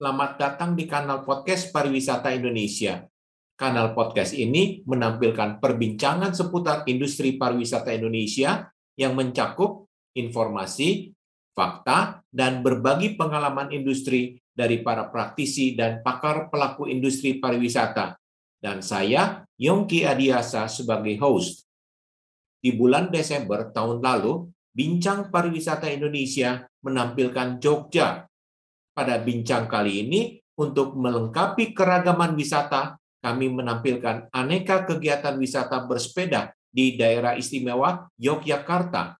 Selamat datang di kanal podcast Pariwisata Indonesia. Kanal podcast ini menampilkan perbincangan seputar industri pariwisata Indonesia yang mencakup informasi, fakta, dan berbagi pengalaman industri dari para praktisi dan pakar pelaku industri pariwisata. Dan saya, Yongki Adiasa, sebagai host. Di bulan Desember tahun lalu, Bincang Pariwisata Indonesia menampilkan Jogja pada bincang kali ini, untuk melengkapi keragaman wisata, kami menampilkan aneka kegiatan wisata bersepeda di daerah istimewa Yogyakarta.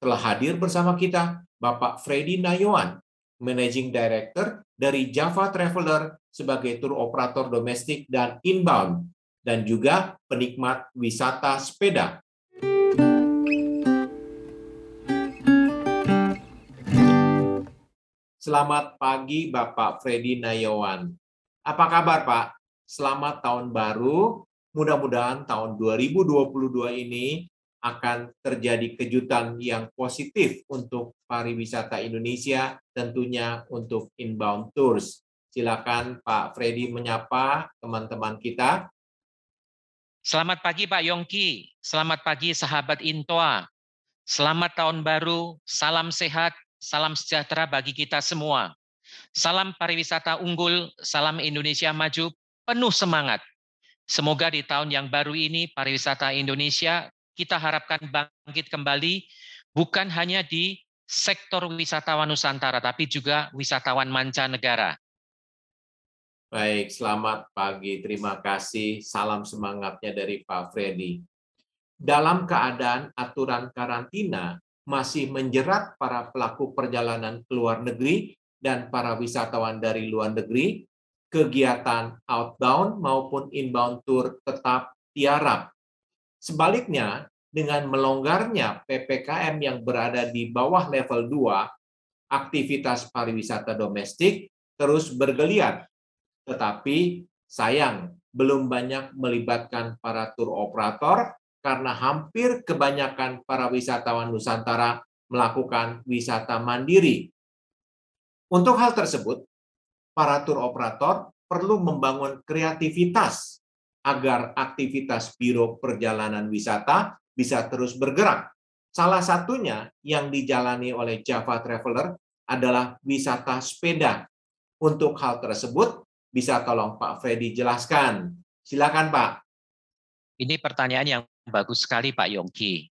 Telah hadir bersama kita Bapak Freddy Nayoan, Managing Director dari Java Traveler sebagai tour operator domestik dan inbound, dan juga penikmat wisata sepeda. Selamat pagi Bapak Freddy Nayawan. Apa kabar Pak? Selamat tahun baru. Mudah-mudahan tahun 2022 ini akan terjadi kejutan yang positif untuk pariwisata Indonesia, tentunya untuk inbound tours. Silakan Pak Freddy menyapa teman-teman kita. Selamat pagi Pak Yongki, selamat pagi sahabat Intoa. Selamat tahun baru, salam sehat, Salam sejahtera bagi kita semua. Salam pariwisata unggul, salam Indonesia maju, penuh semangat. Semoga di tahun yang baru ini pariwisata Indonesia kita harapkan bangkit kembali bukan hanya di sektor wisatawan Nusantara tapi juga wisatawan mancanegara. Baik, selamat pagi. Terima kasih. Salam semangatnya dari Pak Freddy. Dalam keadaan aturan karantina, masih menjerat para pelaku perjalanan ke luar negeri dan para wisatawan dari luar negeri, kegiatan outbound maupun inbound tour tetap tiarap. Sebaliknya, dengan melonggarnya PPKM yang berada di bawah level 2, aktivitas pariwisata domestik terus bergeliat. Tetapi sayang, belum banyak melibatkan para tour operator karena hampir kebanyakan para wisatawan Nusantara melakukan wisata mandiri. Untuk hal tersebut, para tur operator perlu membangun kreativitas agar aktivitas biro perjalanan wisata bisa terus bergerak. Salah satunya yang dijalani oleh Java Traveler adalah wisata sepeda. Untuk hal tersebut, bisa tolong Pak Freddy jelaskan. Silakan Pak. Ini pertanyaan yang bagus sekali Pak Yongki.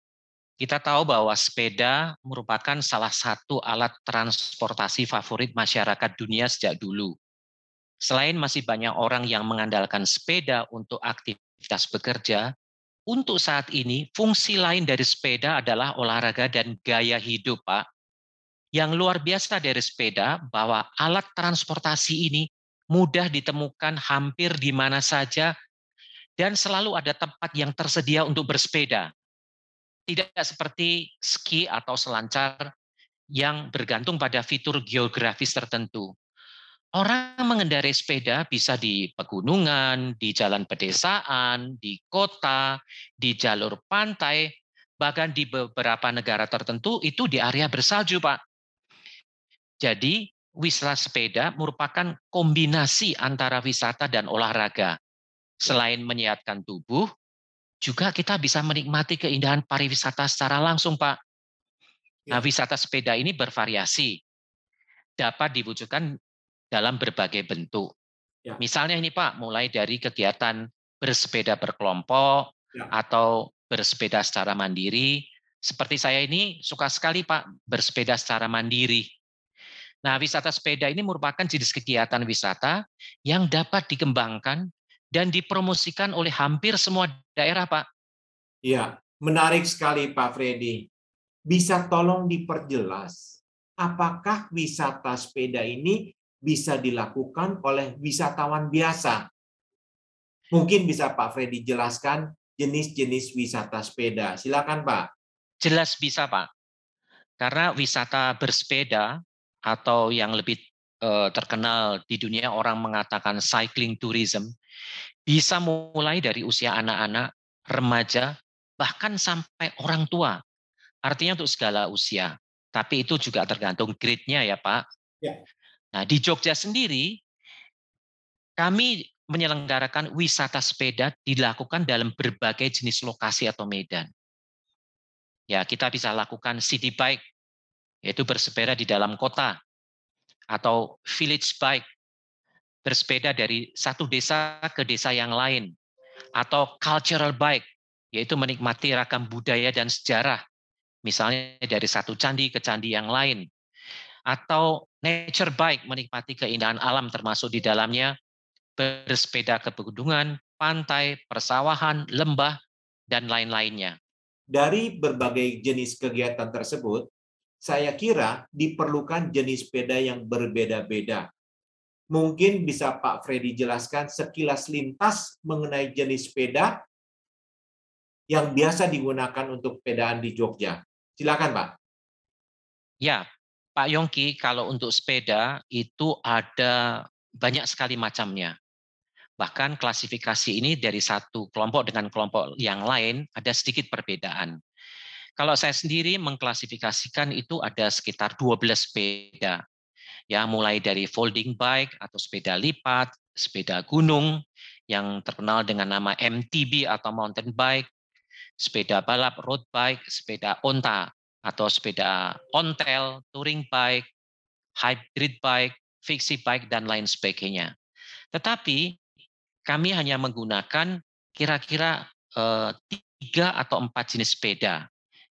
Kita tahu bahwa sepeda merupakan salah satu alat transportasi favorit masyarakat dunia sejak dulu. Selain masih banyak orang yang mengandalkan sepeda untuk aktivitas bekerja, untuk saat ini fungsi lain dari sepeda adalah olahraga dan gaya hidup, Pak. Yang luar biasa dari sepeda bahwa alat transportasi ini mudah ditemukan hampir di mana saja dan selalu ada tempat yang tersedia untuk bersepeda. Tidak seperti ski atau selancar yang bergantung pada fitur geografis tertentu. Orang mengendarai sepeda bisa di pegunungan, di jalan pedesaan, di kota, di jalur pantai, bahkan di beberapa negara tertentu itu di area bersalju, Pak. Jadi, wisata sepeda merupakan kombinasi antara wisata dan olahraga. Selain menyehatkan tubuh, juga kita bisa menikmati keindahan pariwisata secara langsung, Pak. Nah, ya. wisata sepeda ini bervariasi. Dapat diwujudkan dalam berbagai bentuk. Ya. Misalnya ini Pak, mulai dari kegiatan bersepeda berkelompok ya. atau bersepeda secara mandiri. Seperti saya ini suka sekali Pak bersepeda secara mandiri. Nah, wisata sepeda ini merupakan jenis kegiatan wisata yang dapat dikembangkan dan dipromosikan oleh hampir semua daerah, Pak. Iya, menarik sekali Pak Freddy. Bisa tolong diperjelas, apakah wisata sepeda ini bisa dilakukan oleh wisatawan biasa? Mungkin bisa Pak Freddy jelaskan jenis-jenis wisata sepeda. Silakan Pak. Jelas bisa Pak. Karena wisata bersepeda atau yang lebih eh, terkenal di dunia orang mengatakan cycling tourism bisa mulai dari usia anak-anak, remaja, bahkan sampai orang tua. Artinya untuk segala usia. Tapi itu juga tergantung grade-nya ya Pak. Ya. Nah, di Jogja sendiri kami menyelenggarakan wisata sepeda dilakukan dalam berbagai jenis lokasi atau medan. Ya, kita bisa lakukan city bike, yaitu bersepeda di dalam kota, atau village bike, bersepeda dari satu desa ke desa yang lain, atau cultural bike, yaitu menikmati ragam budaya dan sejarah, misalnya dari satu candi ke candi yang lain, atau nature bike, menikmati keindahan alam termasuk di dalamnya bersepeda ke pegunungan, pantai, persawahan, lembah, dan lain-lainnya. Dari berbagai jenis kegiatan tersebut, saya kira diperlukan jenis sepeda yang berbeda-beda. Mungkin bisa Pak Freddy jelaskan sekilas lintas mengenai jenis sepeda yang biasa digunakan untuk sepedaan di Jogja. Silakan, Pak. Ya, Pak Yongki, kalau untuk sepeda itu ada banyak sekali macamnya. Bahkan klasifikasi ini dari satu kelompok dengan kelompok yang lain ada sedikit perbedaan. Kalau saya sendiri mengklasifikasikan itu ada sekitar 12 sepeda. Ya, mulai dari folding bike atau sepeda lipat, sepeda gunung yang terkenal dengan nama MTB atau mountain bike, sepeda balap road bike, sepeda onta atau sepeda ontel, touring bike, hybrid bike, fixie bike dan lain sebagainya. Tetapi kami hanya menggunakan kira-kira eh, tiga atau empat jenis sepeda.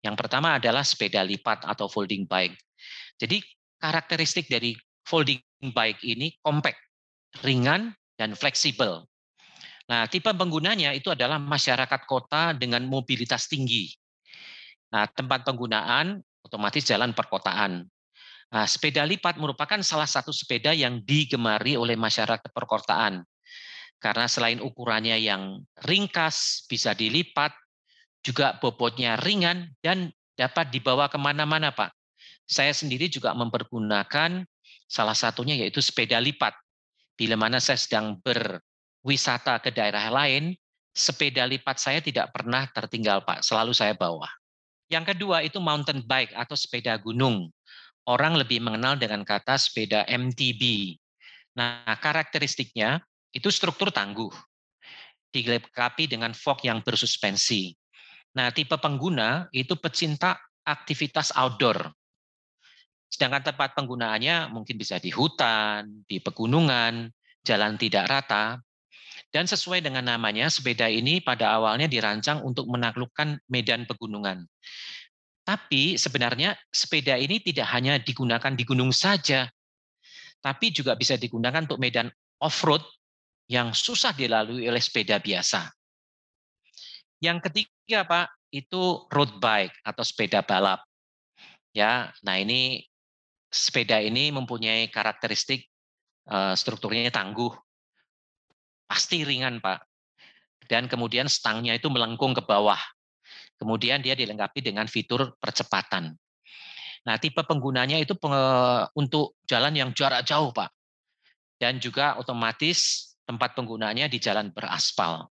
Yang pertama adalah sepeda lipat atau folding bike. Jadi karakteristik dari folding bike ini compact, ringan, dan fleksibel. Nah, tipe penggunanya itu adalah masyarakat kota dengan mobilitas tinggi. Nah, tempat penggunaan otomatis jalan perkotaan. Nah, sepeda lipat merupakan salah satu sepeda yang digemari oleh masyarakat perkotaan. Karena selain ukurannya yang ringkas, bisa dilipat, juga bobotnya ringan, dan dapat dibawa ke mana-mana, Pak. Saya sendiri juga mempergunakan salah satunya yaitu sepeda lipat. Bila mana saya sedang berwisata ke daerah lain, sepeda lipat saya tidak pernah tertinggal, Pak. Selalu saya bawa. Yang kedua itu mountain bike atau sepeda gunung. Orang lebih mengenal dengan kata sepeda MTB. Nah, karakteristiknya itu struktur tangguh, dilengkapi dengan fork yang bersuspensi. Nah, tipe pengguna itu pecinta aktivitas outdoor. Sedangkan tempat penggunaannya mungkin bisa di hutan, di pegunungan, jalan tidak rata. Dan sesuai dengan namanya, sepeda ini pada awalnya dirancang untuk menaklukkan medan pegunungan. Tapi sebenarnya sepeda ini tidak hanya digunakan di gunung saja, tapi juga bisa digunakan untuk medan off-road yang susah dilalui oleh sepeda biasa. Yang ketiga, Pak, itu road bike atau sepeda balap. Ya, nah ini sepeda ini mempunyai karakteristik uh, strukturnya tangguh, pasti ringan, Pak. Dan kemudian stangnya itu melengkung ke bawah. Kemudian dia dilengkapi dengan fitur percepatan. Nah, tipe penggunanya itu untuk jalan yang jarak jauh, Pak. Dan juga otomatis tempat penggunaannya di jalan beraspal.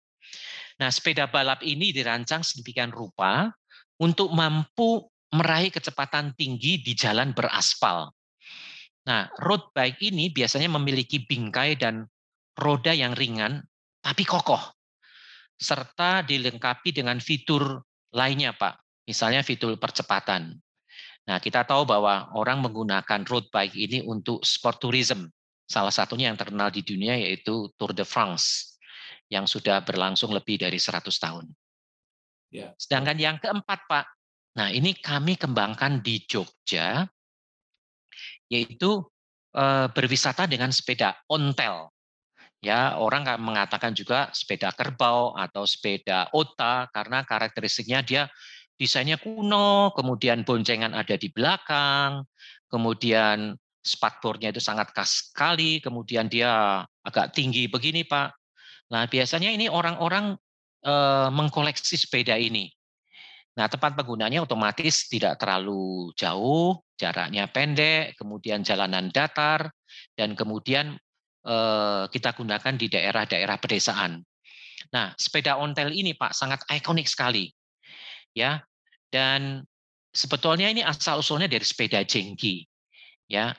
Nah, sepeda balap ini dirancang sedemikian rupa untuk mampu meraih kecepatan tinggi di jalan beraspal. Nah, road bike ini biasanya memiliki bingkai dan roda yang ringan tapi kokoh, serta dilengkapi dengan fitur lainnya, Pak. Misalnya fitur percepatan. Nah, kita tahu bahwa orang menggunakan road bike ini untuk sport tourism, Salah satunya yang terkenal di dunia yaitu Tour de France yang sudah berlangsung lebih dari 100 tahun. Ya. Sedangkan yang keempat, Pak, nah ini kami kembangkan di Jogja, yaitu e, berwisata dengan sepeda ontel. Ya, orang mengatakan juga sepeda kerbau atau sepeda ota karena karakteristiknya dia desainnya kuno, kemudian boncengan ada di belakang, kemudian spakbornya itu sangat khas sekali, kemudian dia agak tinggi begini Pak. Nah biasanya ini orang-orang mengkoleksi sepeda ini. Nah tempat penggunanya otomatis tidak terlalu jauh, jaraknya pendek, kemudian jalanan datar, dan kemudian kita gunakan di daerah-daerah pedesaan. Nah sepeda ontel ini Pak sangat ikonik sekali, ya. Dan sebetulnya ini asal usulnya dari sepeda jengki, ya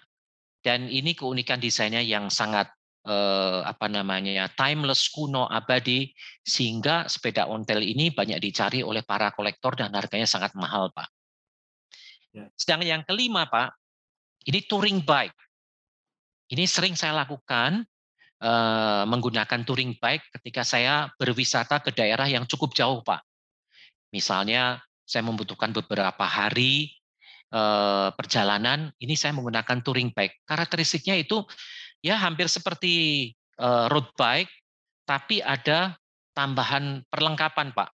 Dan ini keunikan desainnya yang sangat eh, apa namanya timeless kuno abadi sehingga sepeda ontel ini banyak dicari oleh para kolektor dan harganya sangat mahal pak. Ya. Sedang yang kelima pak, ini touring bike. Ini sering saya lakukan eh, menggunakan touring bike ketika saya berwisata ke daerah yang cukup jauh pak. Misalnya saya membutuhkan beberapa hari eh, perjalanan, ini saya menggunakan touring bike. Karakteristiknya itu ya hampir seperti uh, road bike, tapi ada tambahan perlengkapan, Pak.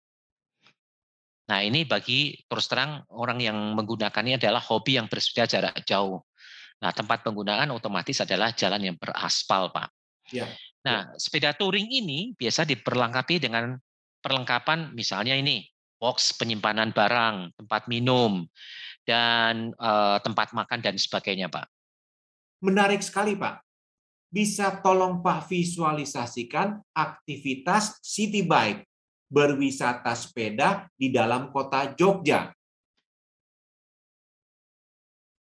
Nah, ini bagi terus terang orang yang menggunakannya adalah hobi yang bersepeda jarak jauh. Nah, tempat penggunaan otomatis adalah jalan yang beraspal, Pak. Ya. Nah, sepeda touring ini biasa diperlengkapi dengan perlengkapan misalnya ini box penyimpanan barang, tempat minum, dan uh, tempat makan dan sebagainya, Pak. Menarik sekali, Pak bisa tolong Pak visualisasikan aktivitas city bike berwisata sepeda di dalam kota Jogja.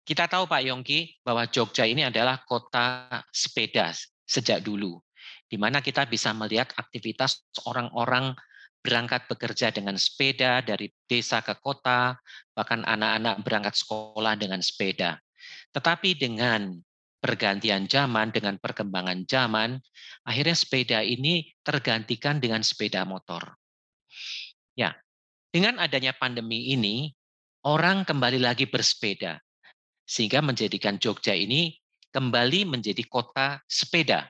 Kita tahu Pak Yongki bahwa Jogja ini adalah kota sepeda sejak dulu, di mana kita bisa melihat aktivitas orang-orang berangkat bekerja dengan sepeda dari desa ke kota, bahkan anak-anak berangkat sekolah dengan sepeda. Tetapi dengan pergantian zaman, dengan perkembangan zaman, akhirnya sepeda ini tergantikan dengan sepeda motor. Ya, dengan adanya pandemi ini, orang kembali lagi bersepeda, sehingga menjadikan Jogja ini kembali menjadi kota sepeda.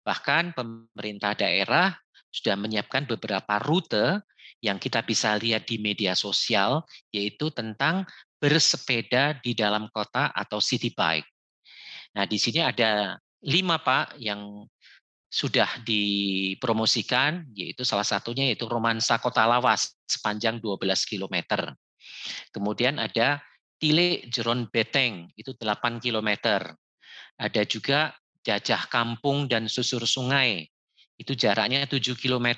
Bahkan pemerintah daerah sudah menyiapkan beberapa rute yang kita bisa lihat di media sosial, yaitu tentang bersepeda di dalam kota atau city bike. Nah, di sini ada lima Pak yang sudah dipromosikan, yaitu salah satunya yaitu Romansa Kota Lawas sepanjang 12 km. Kemudian ada Tile Jeron Beteng, itu 8 km. Ada juga Jajah Kampung dan Susur Sungai, itu jaraknya 7 km.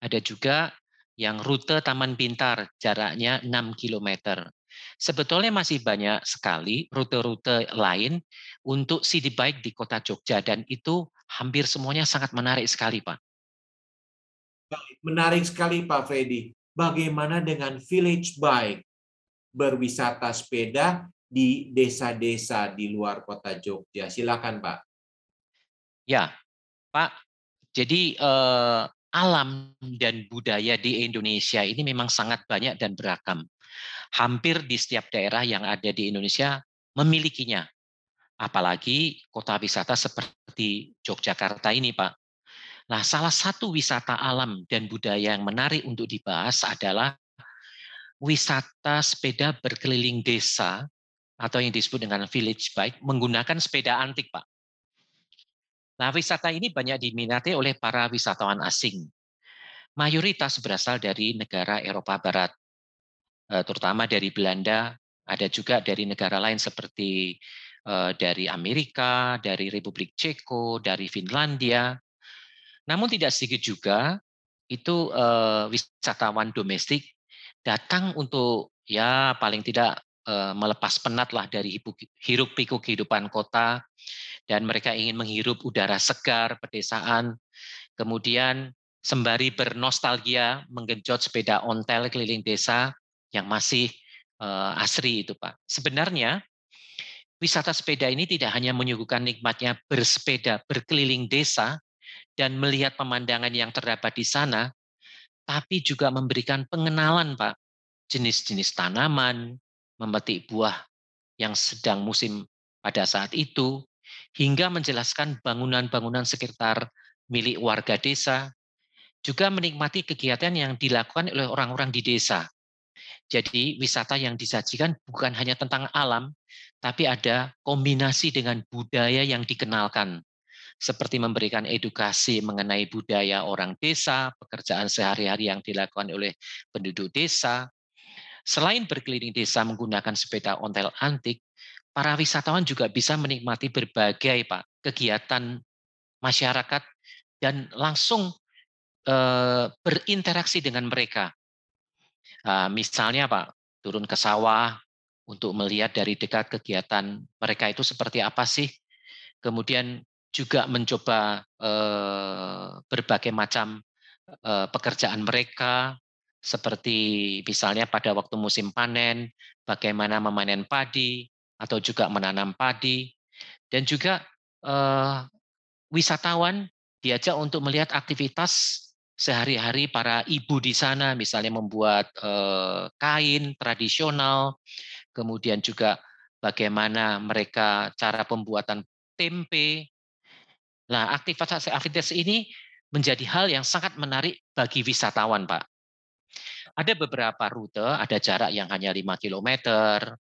Ada juga yang rute Taman Pintar, jaraknya 6 km. Sebetulnya masih banyak sekali rute-rute lain untuk city bike di kota Jogja dan itu hampir semuanya sangat menarik sekali, Pak. Menarik sekali, Pak Freddy. Bagaimana dengan village bike berwisata sepeda di desa-desa di luar kota Jogja? Silakan, Pak. Ya, Pak. Jadi eh, alam dan budaya di Indonesia ini memang sangat banyak dan beragam. Hampir di setiap daerah yang ada di Indonesia memilikinya. Apalagi kota wisata seperti Yogyakarta ini, Pak. Nah, salah satu wisata alam dan budaya yang menarik untuk dibahas adalah wisata sepeda berkeliling desa atau yang disebut dengan village bike menggunakan sepeda antik, Pak. Nah, wisata ini banyak diminati oleh para wisatawan asing. Mayoritas berasal dari negara Eropa Barat, terutama dari Belanda, ada juga dari negara lain seperti eh, dari Amerika, dari Republik Ceko, dari Finlandia. Namun tidak sedikit juga itu eh, wisatawan domestik datang untuk ya paling tidak melepas penat lah dari hiruk pikuk kehidupan kota dan mereka ingin menghirup udara segar pedesaan kemudian sembari bernostalgia menggenjot sepeda ontel keliling desa yang masih uh, asri itu Pak. Sebenarnya wisata sepeda ini tidak hanya menyuguhkan nikmatnya bersepeda berkeliling desa dan melihat pemandangan yang terdapat di sana, tapi juga memberikan pengenalan Pak jenis-jenis tanaman, memetik buah yang sedang musim pada saat itu, hingga menjelaskan bangunan-bangunan sekitar milik warga desa, juga menikmati kegiatan yang dilakukan oleh orang-orang di desa, jadi wisata yang disajikan bukan hanya tentang alam, tapi ada kombinasi dengan budaya yang dikenalkan. Seperti memberikan edukasi mengenai budaya orang desa, pekerjaan sehari-hari yang dilakukan oleh penduduk desa. Selain berkeliling desa menggunakan sepeda ontel antik, para wisatawan juga bisa menikmati berbagai Pak kegiatan masyarakat dan langsung eh, berinteraksi dengan mereka misalnya Pak, turun ke sawah untuk melihat dari dekat kegiatan mereka itu seperti apa sih. Kemudian juga mencoba berbagai macam pekerjaan mereka, seperti misalnya pada waktu musim panen, bagaimana memanen padi atau juga menanam padi, dan juga wisatawan diajak untuk melihat aktivitas sehari-hari para ibu di sana, misalnya membuat kain tradisional, kemudian juga bagaimana mereka cara pembuatan tempe. Nah, aktivitas-aktivitas ini menjadi hal yang sangat menarik bagi wisatawan, Pak. Ada beberapa rute, ada jarak yang hanya 5 km,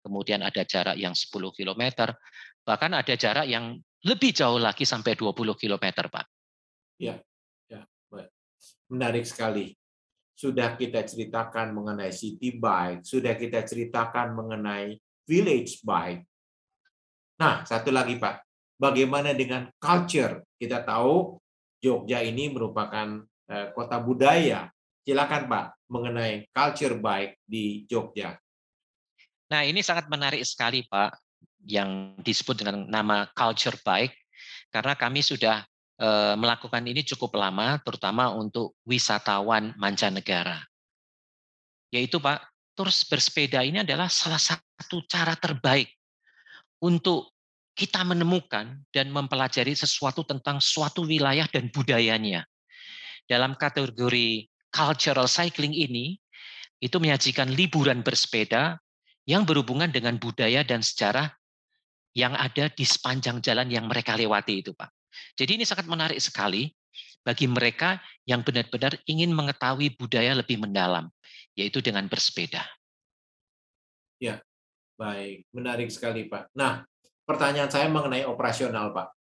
kemudian ada jarak yang 10 km, bahkan ada jarak yang lebih jauh lagi sampai 20 km, Pak. Ya, menarik sekali sudah kita ceritakan mengenai city bike, sudah kita ceritakan mengenai village bike. Nah, satu lagi Pak, bagaimana dengan culture? Kita tahu Jogja ini merupakan eh, kota budaya. Silakan Pak, mengenai culture bike di Jogja. Nah, ini sangat menarik sekali Pak, yang disebut dengan nama culture bike, karena kami sudah melakukan ini cukup lama, terutama untuk wisatawan mancanegara. Yaitu Pak, terus bersepeda ini adalah salah satu cara terbaik untuk kita menemukan dan mempelajari sesuatu tentang suatu wilayah dan budayanya. Dalam kategori cultural cycling ini, itu menyajikan liburan bersepeda yang berhubungan dengan budaya dan sejarah yang ada di sepanjang jalan yang mereka lewati itu, Pak. Jadi ini sangat menarik sekali bagi mereka yang benar-benar ingin mengetahui budaya lebih mendalam, yaitu dengan bersepeda. Ya, baik. Menarik sekali, Pak. Nah, pertanyaan saya mengenai operasional, Pak.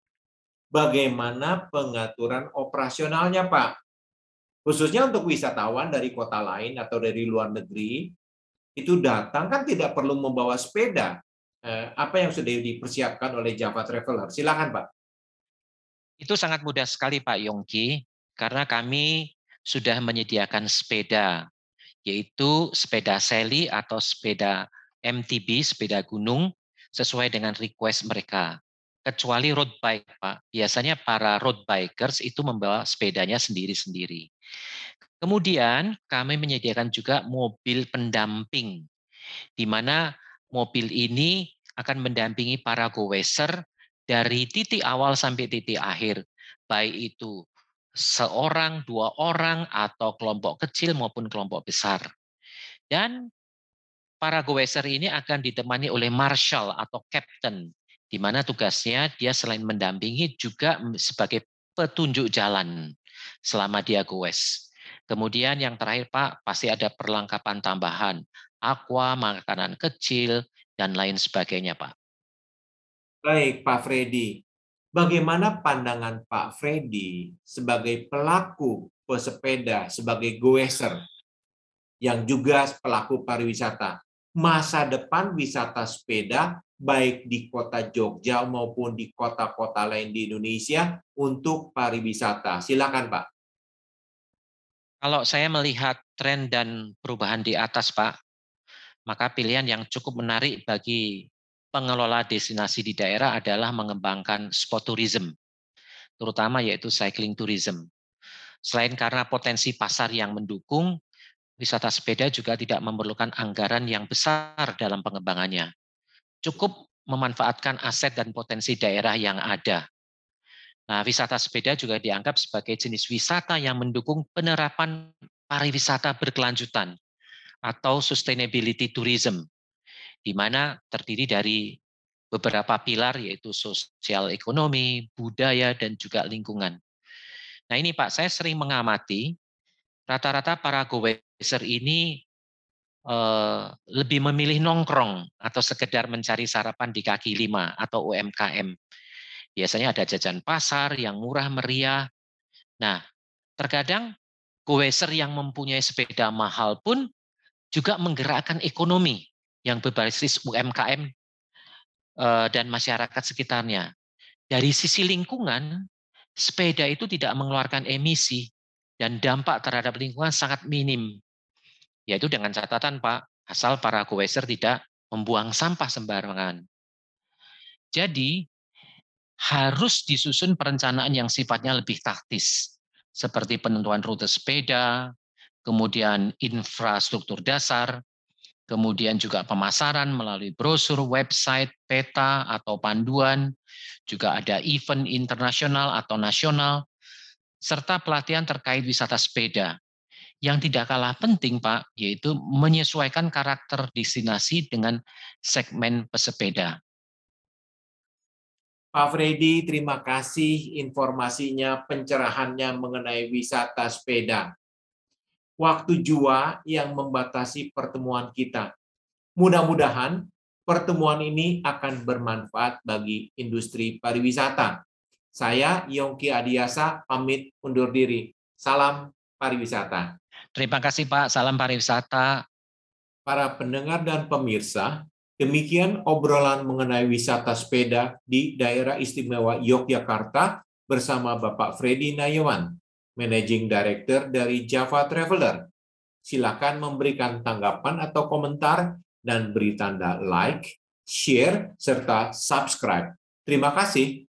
Bagaimana pengaturan operasionalnya, Pak? Khususnya untuk wisatawan dari kota lain atau dari luar negeri, itu datang kan tidak perlu membawa sepeda. Eh, apa yang sudah dipersiapkan oleh Java Traveler? Silakan, Pak. Itu sangat mudah sekali Pak Yongki, karena kami sudah menyediakan sepeda, yaitu sepeda seli atau sepeda MTB, sepeda gunung, sesuai dengan request mereka. Kecuali road bike, Pak. Biasanya para road bikers itu membawa sepedanya sendiri-sendiri. Kemudian kami menyediakan juga mobil pendamping, di mana mobil ini akan mendampingi para go-racer dari titik awal sampai titik akhir, baik itu seorang, dua orang, atau kelompok kecil maupun kelompok besar. Dan para goeser ini akan ditemani oleh marshal atau captain, di mana tugasnya dia selain mendampingi juga sebagai petunjuk jalan selama dia goes. Kemudian yang terakhir Pak, pasti ada perlengkapan tambahan, aqua, makanan kecil, dan lain sebagainya Pak. Baik, Pak Freddy. Bagaimana pandangan Pak Freddy sebagai pelaku pesepeda, sebagai goeser, yang juga pelaku pariwisata? Masa depan wisata sepeda, baik di kota Jogja maupun di kota-kota lain di Indonesia, untuk pariwisata. Silakan, Pak. Kalau saya melihat tren dan perubahan di atas, Pak, maka pilihan yang cukup menarik bagi pengelola destinasi di daerah adalah mengembangkan sport tourism, terutama yaitu cycling tourism. Selain karena potensi pasar yang mendukung, wisata sepeda juga tidak memerlukan anggaran yang besar dalam pengembangannya. Cukup memanfaatkan aset dan potensi daerah yang ada. Nah, wisata sepeda juga dianggap sebagai jenis wisata yang mendukung penerapan pariwisata berkelanjutan atau sustainability tourism di mana terdiri dari beberapa pilar yaitu sosial ekonomi, budaya, dan juga lingkungan. Nah ini Pak, saya sering mengamati rata-rata para goweser ini eh, lebih memilih nongkrong atau sekedar mencari sarapan di kaki lima atau UMKM. Biasanya ada jajan pasar yang murah meriah. Nah, terkadang goweser yang mempunyai sepeda mahal pun juga menggerakkan ekonomi yang berbasis UMKM eh, dan masyarakat sekitarnya. Dari sisi lingkungan, sepeda itu tidak mengeluarkan emisi dan dampak terhadap lingkungan sangat minim. Yaitu dengan catatan Pak, asal para goeser tidak membuang sampah sembarangan. Jadi, harus disusun perencanaan yang sifatnya lebih taktis, seperti penentuan rute sepeda, kemudian infrastruktur dasar, kemudian juga pemasaran melalui brosur, website, peta, atau panduan, juga ada event internasional atau nasional, serta pelatihan terkait wisata sepeda. Yang tidak kalah penting, Pak, yaitu menyesuaikan karakter destinasi dengan segmen pesepeda. Pak Freddy, terima kasih informasinya, pencerahannya mengenai wisata sepeda. Waktu jua yang membatasi pertemuan kita. Mudah-mudahan pertemuan ini akan bermanfaat bagi industri pariwisata. Saya Yongki Adiasa pamit undur diri. Salam pariwisata. Terima kasih Pak, salam pariwisata. Para pendengar dan pemirsa, Demikian obrolan mengenai wisata sepeda di daerah istimewa Yogyakarta bersama Bapak Freddy Nayawan, Managing Director dari Java Traveler. Silakan memberikan tanggapan atau komentar dan beri tanda like, share, serta subscribe. Terima kasih.